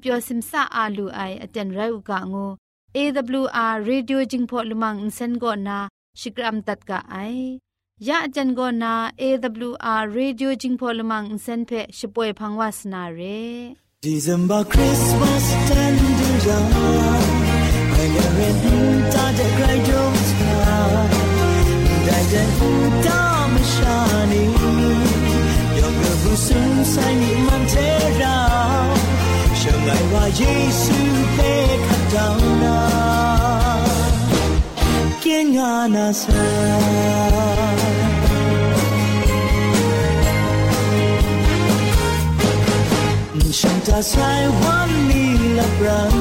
เปียวซิมซาอาลูไออเจนไรอุกะงู AWR Radio จิงพอลมังอินเซนโกนาชิกรัมตัดกะไอยะจันโกนา AWR Radio จิงพอลมังอินเซนเพช่วยพังวาสนาเร December Christmas tender young I get ready to the great dome sky That the dam shining Your girl soon sign man ငါဝါယေရှုပဲခတ်တောင်းနာကင်းငါနာဆာฉันจะใช้วันนี้ละบรั้ง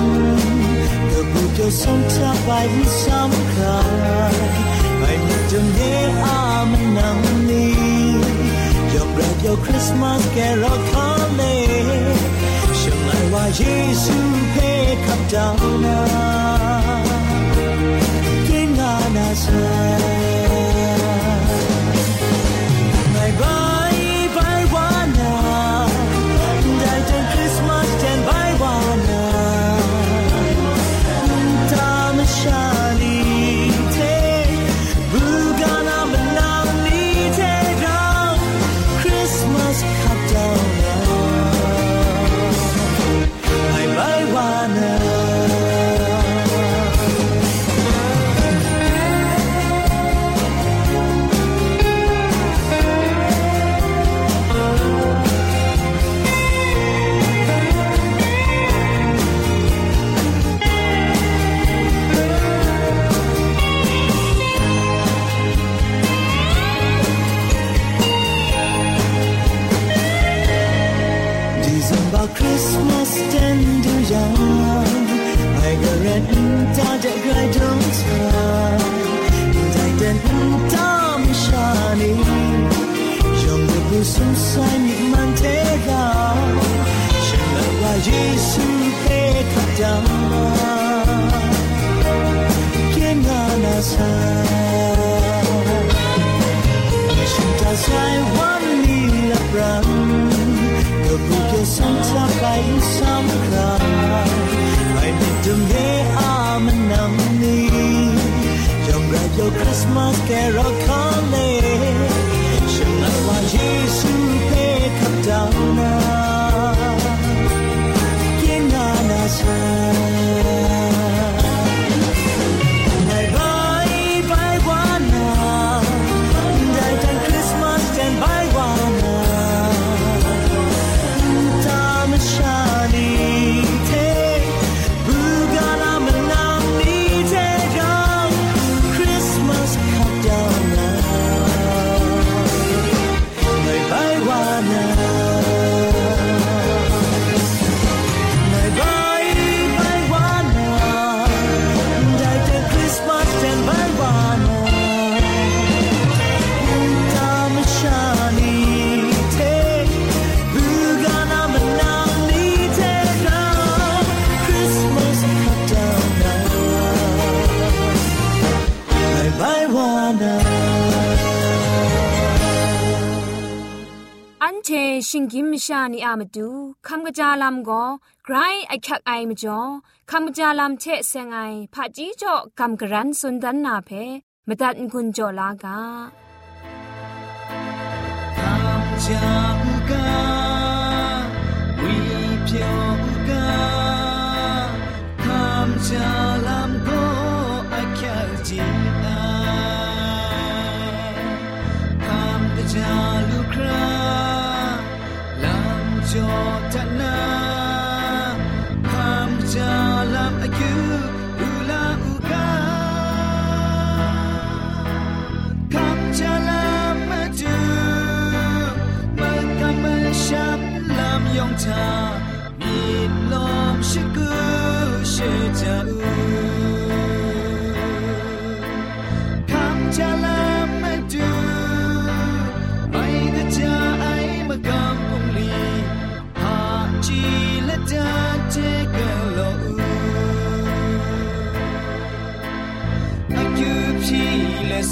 เธอผู้เจ้าสมจะไปซ้ำคราไปจนเยอามันนำนี้ยอมรับยอมคริสต์มาสแก่เราคาเล ယေရှုဖဲခပ်တောင်းနာ Sing about Christmas den du jag Margaretenta der Greidungsfrau Dein den Tam Shani. Jom de Busum sein mit Mantega Schöner war Jesu Pekadama Kengana Sa. Shinta sai wan ni la brang sampai sampai Hãy demi amanam Christmas carol calling ชิงกิมชานีอามาดูคำกระจาลำก็ไกรไอคักไอมาจ่อคำกระจาลำเชะเซงไอผาจีจ่อคำกระรันสุนดันนาเพมตัดกุญจ่อลากาคำจากาวิเพียวกาคำจา ร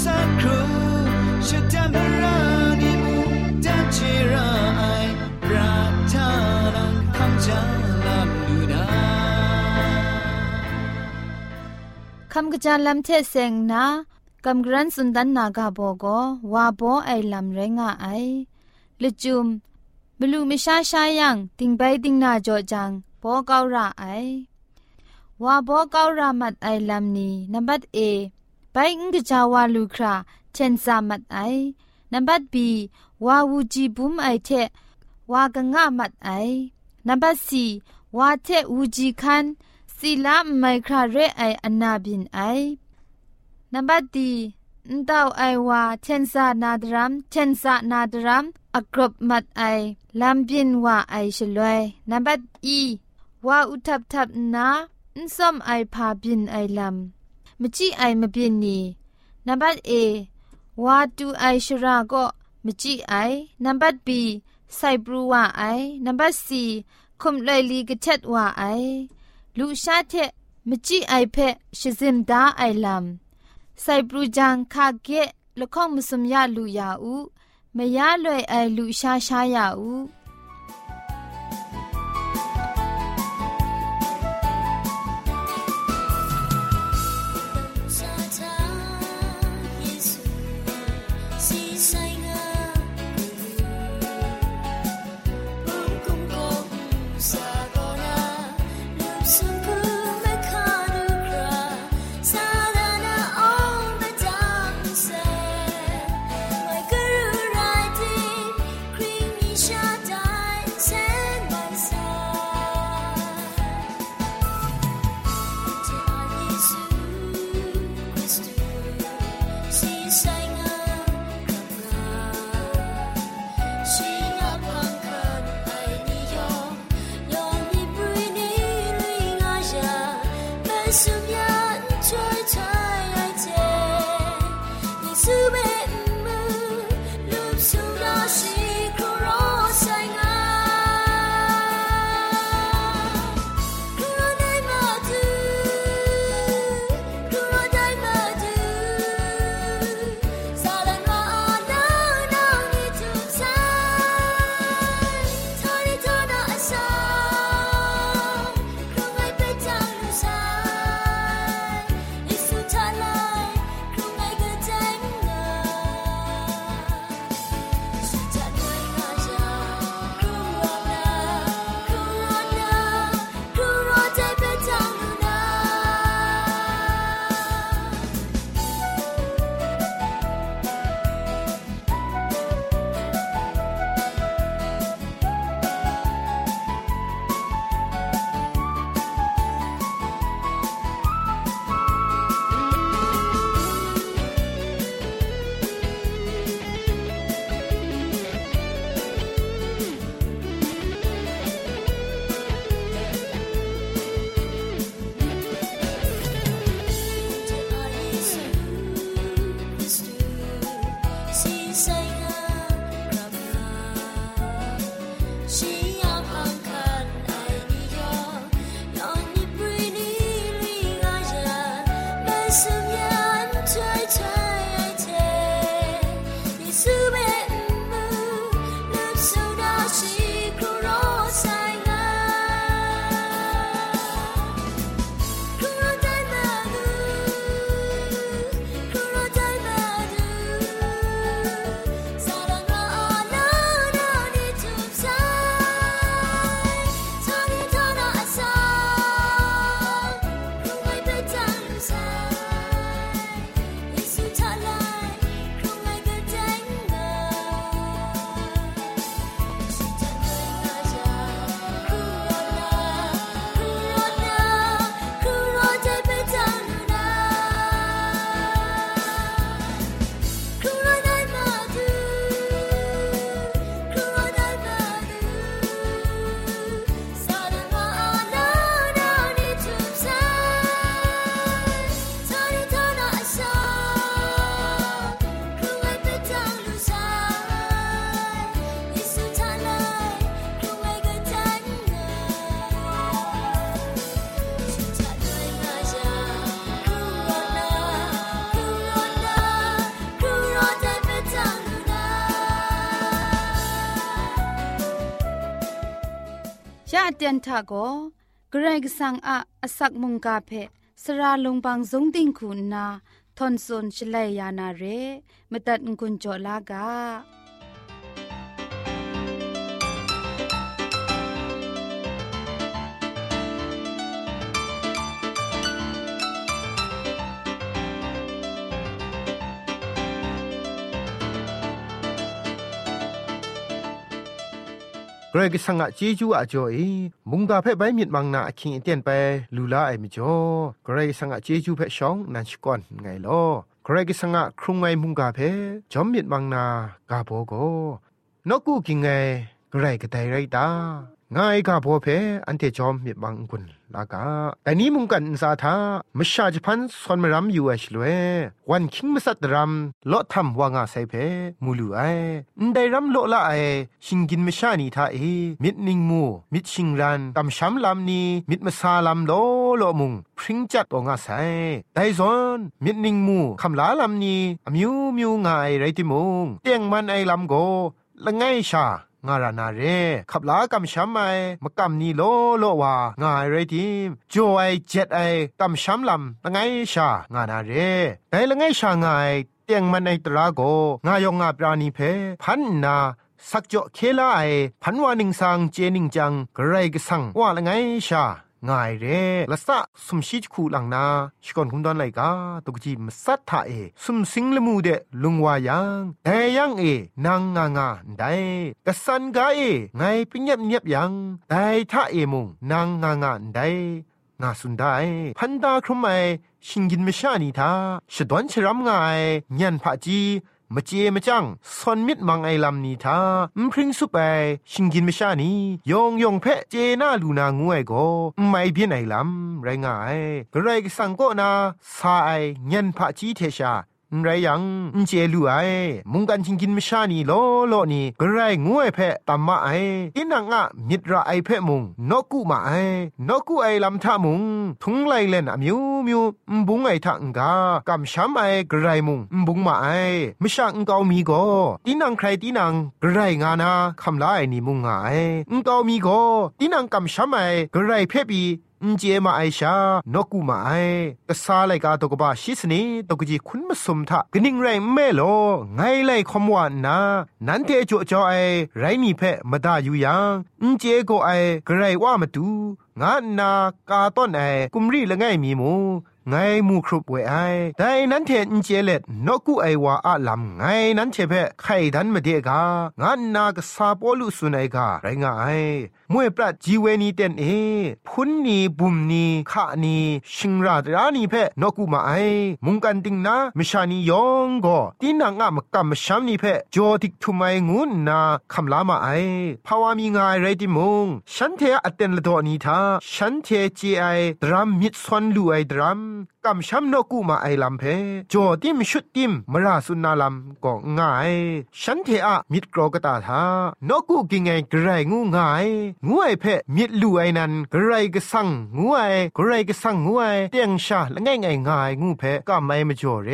สักครู่ฉันจะมารานิมูจะเจราไอปราทานังคำจาลำดูนาคำกระจายลำเทเซงนากำกรันสุนดันนากาโบโกวาโบไอลำเรงาไอละจุมบลูมิชาชายังติงไปติงนาจอจังโบเการะไอวาโบเการะมัดไอลำนี้นับบัดเอ ไปอุ้งกจาวาลูคราเชนซามัดไอนัมบัดบีวาวูจีบุมไอเทวากงะมัดไอนัมบัดสีวาเทวูจีคันสีลาไมคราเรไออนาบินไอนัมบัดดีนดาวไอวาเชนซานาดรัมเชนซานาดรัมอักรบมัดไอลำบินว่าไอชลวยนับบัดอีว่าอุทับทับนานซอมไอพาบินไอลำ မကြည့်အိုင်မပြစ်နီနံပါတ် A ဝါတူအိုင်ရှရာကော့မကြည့်အိုင်နံပါတ် B စိုက်ပရူဝအိုင်နံပါတ် C ခုမ်လိုက်လီကချက်ဝအိုင်လူရှာထက်မကြည့်အိုင်ဖက်ရှစင်ဒါအိုင်လမ်စိုက်ပရူဂျန်ခါကက်လခေါမစမရလူရအူမရလွယ်အိုင်လူရှာရှာရအူ Records. เตียนทะโกเกรกสังอะอสักมุงกาเพสระลงบางสงติงคุณนาทอนซนชลัยยานาเรมตัดกุญจลากา กรกสังะเจจูอาจ่อยมุงกาเพ่ใบมีดมังนาคิงเตียนไปลูลาไอมิจ่อกรกสังะเจจูเพ่ชองนันชกอนไงลอกรกสังะครุงไงมุงกาเพ่จอมมีดมังนากาโบโกนกูกิงไงกรกไดไรตาง่ายกาโบเพอันเทจอมมีบังกุน ลากาแต่นี้มุงกันสาธามชาจพันสอนมรำอยู่เอชลเววันคิงมสัตรำโลทำว่างาไซเพมูลูไอได้รำโลละไอชิงกินมชานีทาเอมิดนิงมูมิดชิงรันกำช้ำลำนี้มิดมาซาลำโลโลมุงพริ้งจัดว่างาไซได้ซอนมิดนิงมูคำลาลำนี้มิวมิวงายไรติมุงเตียงมันไอลำโกละไงชา งารานาเรขับลากำช้ำไอมากำนีโลโลวางายเรทีมจวไอเจ็ดไอกำช้ำลำละไงชางานาเรแต่ละไงชางายเตียงมันในตราโกงายองงาปราณีเพพันนาสักจ่อเคลาไอพันวานิงสังเจนิงจังกระไรกสังว่าละไงชา ง่ายเร่ละสะสมชิจคูหลังนาชกอนคุมดอนไลกาตุกจีมสัทธาเอสมสิงละมูเดลุงวายังแต่ยังเอนางงางาได้กสันกาเอไงปิญญบเนียบยังแต่ท่าเอมุงนางงางาได้งาสุนได้พันดาครุมไอชิงกินไม่ชานีทาฉดวนชรำงายยันผาจี มเจมจังซอนมิดมังไอลำนีทามพริ้งสุไปชิงกินไม่ชานียองยองเพะเจน่าลูนางวยก็ไม่เพียนไอลำไรง่ายไรก็สังก็นาสายเงินพระจีเทชา ไรยังเจลูไอมุงกันชิงกินไม่ชานีโลโลนี่กระไรงวยเพะตัมมาไออินังอะมิตรไอเพะมุงนกุมาไอนกุไอลำทามุงทุงไลเลนอะมิวมิวบุงไอทังกากำช้ำไอกระไรมุงบุงมาไอไม่ช่างกามีก็ตีนังใครตีนังกระไรงานาคำลาไอนี่มุงไงกามีก็ตีนังกำช้ำไอกระไรเพะบี อุจเอมาไอชานกูมาไอกษาไลกาตกบะชิสนีตกจีคุณมสมทะกนิ่งไรแม่โลไงไลคอมวานนานันเทจอจอไอไรมีเพะมด้อยู่ยังอุจเอโกไอกไรว่ามาดูงานา กาต้นไอกุมรีละไงมีมู งมูครุบเวไอแต่นั้นเทนเจเล็ดนกูไอวาอะลำไงนั้นเชเพไข่ดันมาเดกางานนากซาปอลุสุนัยกาไรงาไอมวยปรัดจีเวนีเต็นเอพุนนีบุมนีขะนีชิงราดรานีเพนกูมาไอมุงกันติงนามชานียองก็ตีนางะมกำมชามนีเพจอติกทุไมงุนนาคำลามาไอภาวามีงายไรติมงฉันเทอเต็นละดอนีทาฉันเทจีไอดรัมมิดซอนลูไอดรัม some กำช้ำนกูมาไอลำเพจอติมชุดติมมราสุนาลำก็ง่าย ฉันเทอะมิดกรอกตาทานกูกิงไงกระไรงูง่ายงูไอเพมิดลู่ไอนันกระไรก็สั่งงูไอกระไรก็สั่งงูไอเตียงชาละง่ายง่ายง่ายงูเพก็ไม่มาจ่อเร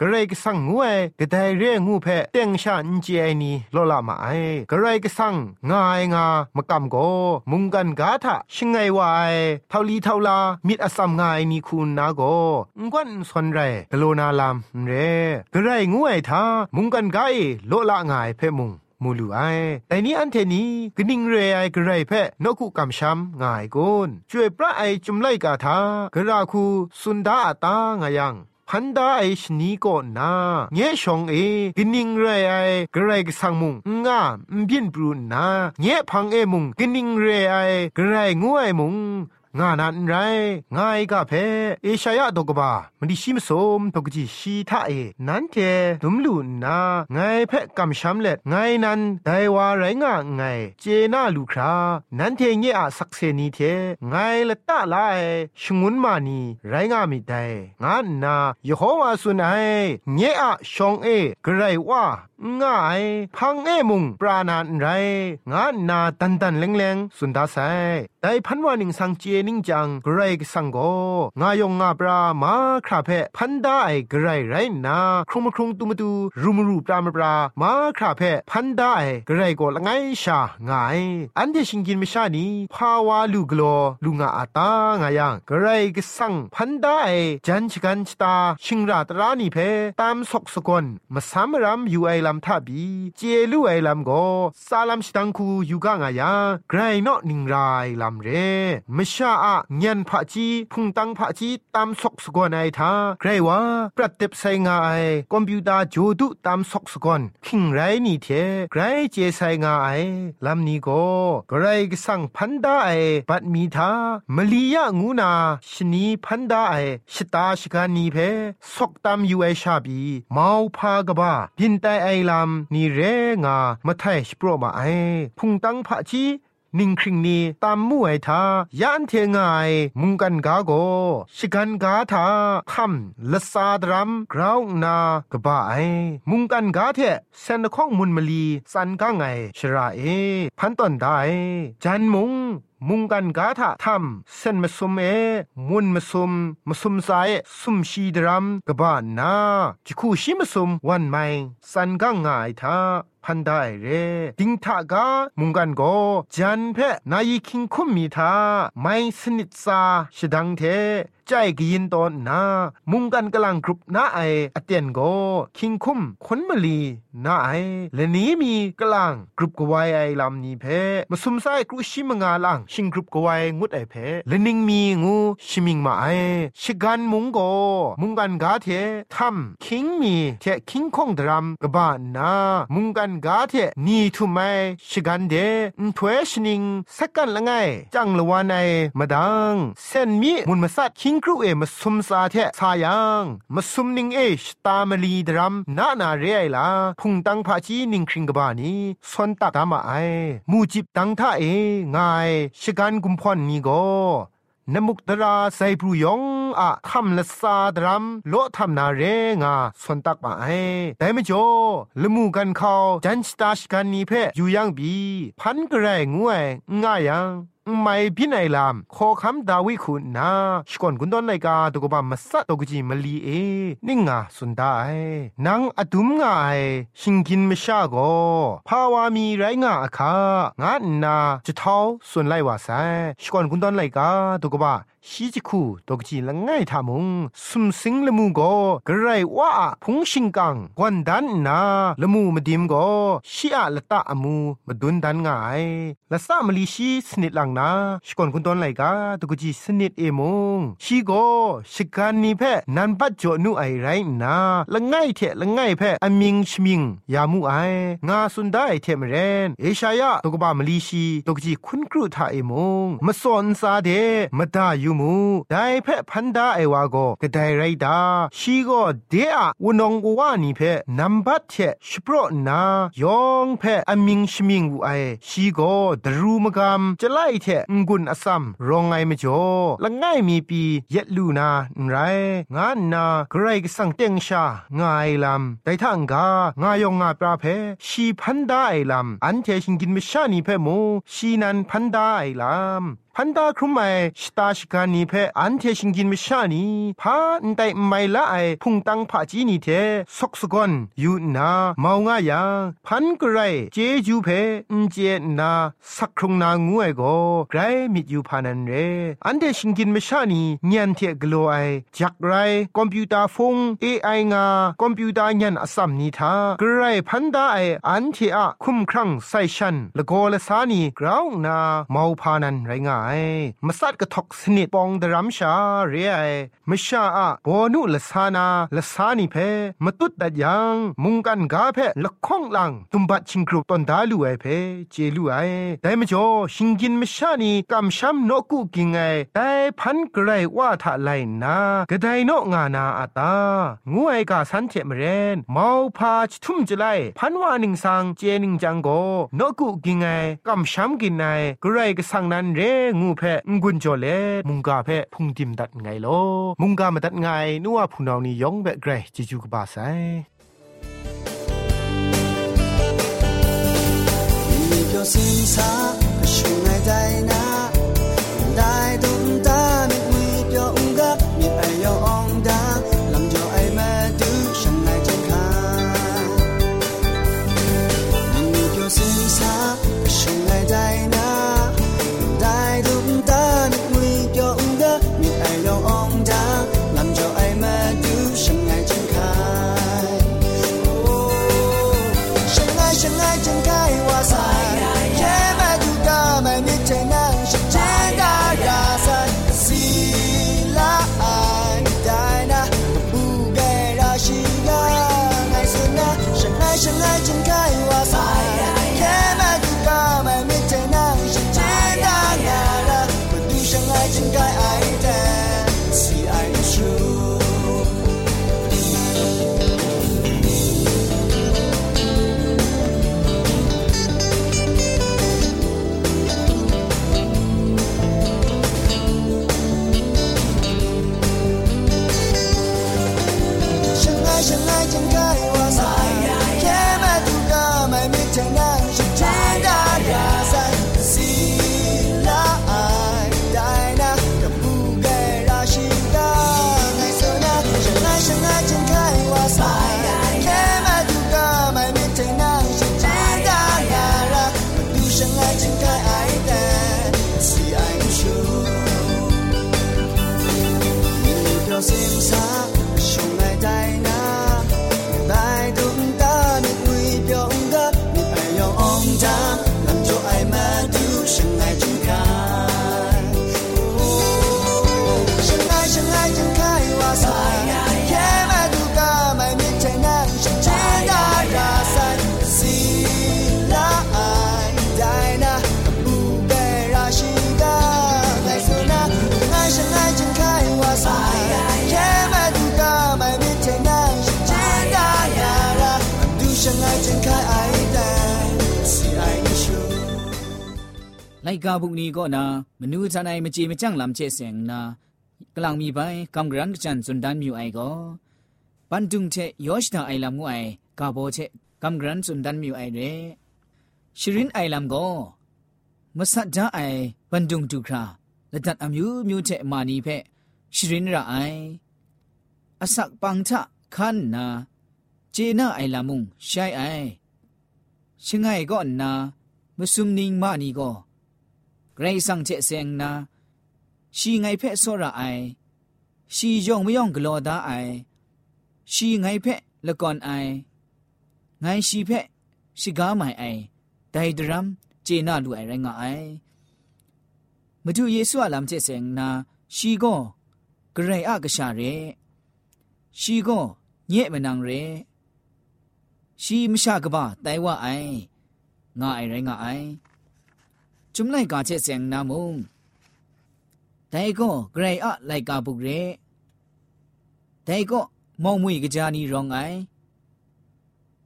กระไรก็สั่งงูไอกระไดเรงูเพเตียงชาอินเจไอนี่ลอละมาไอกระไรก็สั่งง่ายงามากำโกมุงกันกาทะชิงไงวายเท่าลีเท่าลามิดอสัมง่ายนี่คุณนาโกงวนสนไรกโลนาลามเรกระไรงวยทามุงกันไกโลละงายเพ่มุงมูลูไอแต่นี้อันเทนี้กนิ่งเรไอกระไรเพะนกุกำช้ำง่ายกุนช่วยพระไอจุมไลกาทากระราคูสุนดาอตางายังพันดาไอชนีก็นาเงยชองเอกนิงเรไอกระไรกสังมุงงามบินปรูนาเงยพังเอมุงกนิงเรไอกระไรงวยมุง งานันไรง่ายกะเพเอชายะดกบามันดิชิมสมตกจีชีทะเอนันเทดุมลูนาไงเพกำช้ำเล็ดไงนันไดวาไรงะไงเจนาลูครานันเทเงอะสักเซนีเทไงละตะลายชงุนมานีไรงะมิไดงานนายโฮวาสุนัยเงอะชองเอกไรว่า ง่ายพังเอมุงปราณานไรงานาตันตันเลงเลงสุนดาไซแต่พันวานิงสังเจนิงจังกรกสังโกงายงงาปรามาคราเพพันไดาไกรไรนาครุมครุงตุมตูรุมรูปรามปรามาคราเพพันไดาไกรโกละไงชาง่าย อันเดชิงกินไม่ชานีภาวาลูกโลลุงอาตางายังกรกสังพันไดาไอจันชกันชตาชิงราตรานีเพตามสกสกอนมาสามรำอยู่ไอลำทับีเจลูไอลำโกซาลัมสตังคูอยู่กางอายังไกรนอนิงไรลำเรมชาอะเงียนพะจีพุงตังพะจีตามสกสกอนไอทาไกรว่าปรัดเต็บไซงาไอคอมพิวเตอร์จูดุตามสกสกอนคิงไรนี่เทไกรเจไซงาไอลำนี้โกไกรกสังพันดาไอบัดมีทามลียะงูนาชนีพันดาไอชตาชกานีเพสกตามยูไอชาบีมาพากบาบินไตไอลำนี่เรงามาไทยสโปรมาไอพุงตังพะจีนิ่งคริงนีตามมู่ไอทายันเทงไงมุงกันกาโกชิกันกาทาคำละซาดรัมกราวนากบ้าไอมุงกันกาเทเซนข้องมุนมลีสันกาไงชราเอพันตอนได้จันมุง มุงกันกาถาทำเส้นมาสุมเอมุนมาสุมมาสุมสายสุมชีดรัมกบ้านนาจิคูชิมาสุมวันไม่สันกังง่ายทาพันได้เรดิงทากามุงกันโกจันเพนายคิงคุมมีทาไม่สนิทซาชดังเท ใจกยินตอนนา มุงกันกำลังกรุบนาไออเตียนโกคิงคุมขนมลีนาไอและนี้มีกลังกรุบกวายไอลำนี้เพมาสุมไซกรุชิมงาลังชิงกรุบกวายงุดไอเพและนิงมีงูชิมิงมาไอชิกันมุงโกมุงกันกาเททำคิงมีเทคิงคงดรัมกบ้านนามุงกันกาเทนี่ทุไมชิกันเดนถวยชนิงสักกันละไงจังละวันไอมาดังเส้นมีมุนมาสัดคิงครูเอมาสุมซาเทสายังมาสุมนิงเอชตามลีดรัมนานาเรไอลาพุงตังพาจีนิงคริงกบานีสวนตักตามาไอมูจิบตังท่าเองายชกันกุมพรนีโกนมุกตราไซปรุยองอะคำละซาดรัมโลทำนาเรงาสวนตักมาไอแต่ไม่จละมูกันเขาจันสตาชกันนีเพอยู่ยังบี พันกระไรงวยง่ายยัง ไม่พินัยลามขอคำดาวิคุณนาชกอนกุนดอนไลกาตกบามาสัตตกจีมลีเอนิ่งาสุนดาไนางอดุมงาไอชิงกินมชาโกภาวามีไรงาอคางานาจะเท้าส่วนไลวาไซชกอนกุนดอนไลกาตกบา ชีจิคูตกจีละง่ายทามุงสุมสิงละมูโกกระไรว่าพุงชิงกังกวนดันนาละมูมาดิมโกชีอะละตะอมูมาดุนดันง่ายละสะมลีชีสนิดลังนาชกอนคุณตอนไหลกาตกจีสนิดเอมงชีโกชิกันนีเพนันปัจจอนุไอไรนาละง่ายเทละง่ายเพอมิงชมิงยามูไองาสุนได้เทมเรนเอชายะตกบามลีชีตกจีคุณครูทาเอมงมาสอนซาเดมาดายูมูได้เพ่พันดาไอวาโกกระไดไรดาชีโกเดอะวนองกวานีเพ่นัมบัตเชสโปรนายองเพ่อมิงชมิงวูไอชีโกดรูมกามจะไล่เทงุนอซัมรองไงมจ่อละง่ายมีปีเย็ดลูนาไร งานนาใครก็สังเต็งชาง่ายลำแต่ทางกางายองงาปราเพชีพันดาไอลำอันเทชิงกินไม่ชานีเพ่โมชีนันพันดาไอลำ พันดาครุมไอสตาชิกานีเพออันเทชิงกินมิชานีพาอันไดไม่ละไอพุงตังพาจีนีเทสกสกอนยูนาเมางายังพันกไรเจจูเพอันเจนาสักครุงนางูไอโกไกรมิดยูพานันเรอันเทชิงกินมิชานีเงียนเทกโลไอจักไรคอมพิวเตอร์ฟงเอไองาคอมพิวเตอร์ยันอสัมนีทากไรพันดาไออันเทอะคุมครังไซชันละโกละสานีกราวนาเมาพานันไรงามาสัดกระทกสนิดปองดรัมชาเรียมชาอะบอนุละสานาละสานิเพมาตุดดัดยังมุงกันกาเพละข้องลังตุมบัดชิงกรุตอนดาลูไอเพเจลูไอแต่มจ่อชิงกินมชานีกำช้ำนกุกิงไงแต่พันกระไรว่าทะไลนากระไดนกงานาอาตางูไอกาสันเจมเรนเมาพาชทุ่มจะไลพันวานิงสังเจนิงจังโกนกุกิงไงกำช้ำกินไงกระไรกสังนั้นเรงมูเพงกุนจอเลมุงกาเพพุงดิมดัดไงโอมุงกามาดัดไงนัวผู้นาวนี่ยองแบเกรจิจูกบาไซส ะกลางมีไปกำกรันจันสุนดันมิวไอก็ปันตุงเชยอชดาไอลำงูไอกาโบเชกำกรันสุนดันมิวไอเรชรินไอลำก็มสัดจาไอปันตุงตุคราละดัดอมิวมิวเชมานีเพชรินระไออสักปังทะคันนาเจน่าไอลำมุงใช่ไอชิงไงก็นามสุมนิงมานีก็ ဂရိဆောင်ချက်စ ेंग နာရှိငိုင်ဖက်စောရအိုင်ရှိယုံမယုံဂလောသားအိုင်ရှိငိုင်ဖက်လကွန်အိုင်ငိုင်ရှိဖက်ရှိကားမိုင်အိုင်ဒိုင်ဒရမ်ဂျေနာလူအိုင်ရငါအိုင်မတူယေဆုအလမ်ချက်စ ेंग နာရှိကောဂရိအကရှာရဲရှိကောညဲ့မနံရဲရှိမရှာကပတိုင်ဝအိုင်ငါအိုင်ရငါအိုင် จุมไลกาเชเสียงนามุงแต่ก็เกรอะไลกาบุกเรแต่ก็มองมุยกะจานีรองไอ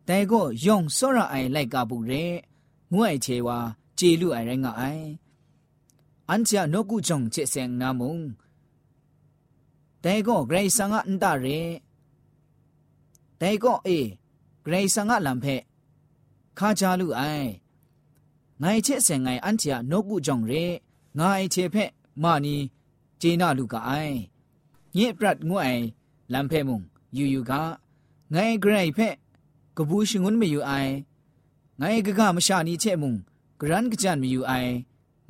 แต่ก็ยองสระไอไลกาบุกเรงวยเชวาเจลุไอไรงาไออันเจานกุจงเชเสียงนามุงแต่ก็เกรสังะอันตาเรแต่ก็เอเกรสังะลำเพคาจาลุไอ ငိုင်ချက်စင်ငိုင်အန်တီယာနော့ကူကြောင့်ရဲငါအိချေဖက်မာနီဂျေနာလူကအိုင်ညစ်ပရတ်ငွအိုင်လမ်ဖဲမုံယူယူကငိုင်ဂရိုင်ဖက်ကပူးရှင်ငွန်းမယူအိုင်ငိုင်ကကမရှာနီချက်မုံဂရန်ကကြန်မယူအိုင်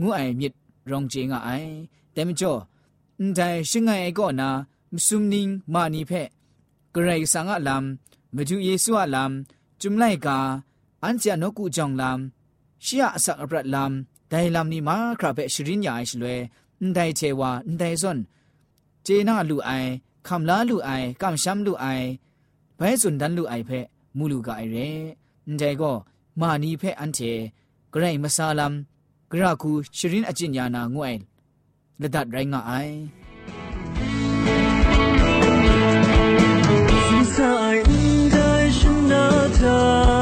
ငွအိုင်မြစ်ရောင်ဂျေငါအိုင်တဲမကျော်အန်တိုင်းရှင်ငိုင်အကောနာမဆုမနင်းမာနီဖက်ဂရိုင်ဆာငါလမ်မဂျူယေဆုအလမ်ဂျုံလိုက်ကာအန်ချာနော့ကူကြောင့်လမ် ชียสักอปรัดลำไดลำนี้มาคราเปชรินยาอิชลเวอันได้เชวาไดซนเจน่าลูไอคำลาลูไอกำช้ำลูไอไปสุนดันลูไอเพมูลูกไอเรอันไดก็มานีเพอันเจกระไรมาซาลัมกระคูชรินอจินยานางวยละดัดไรงาไอ Si sa ai in dai shin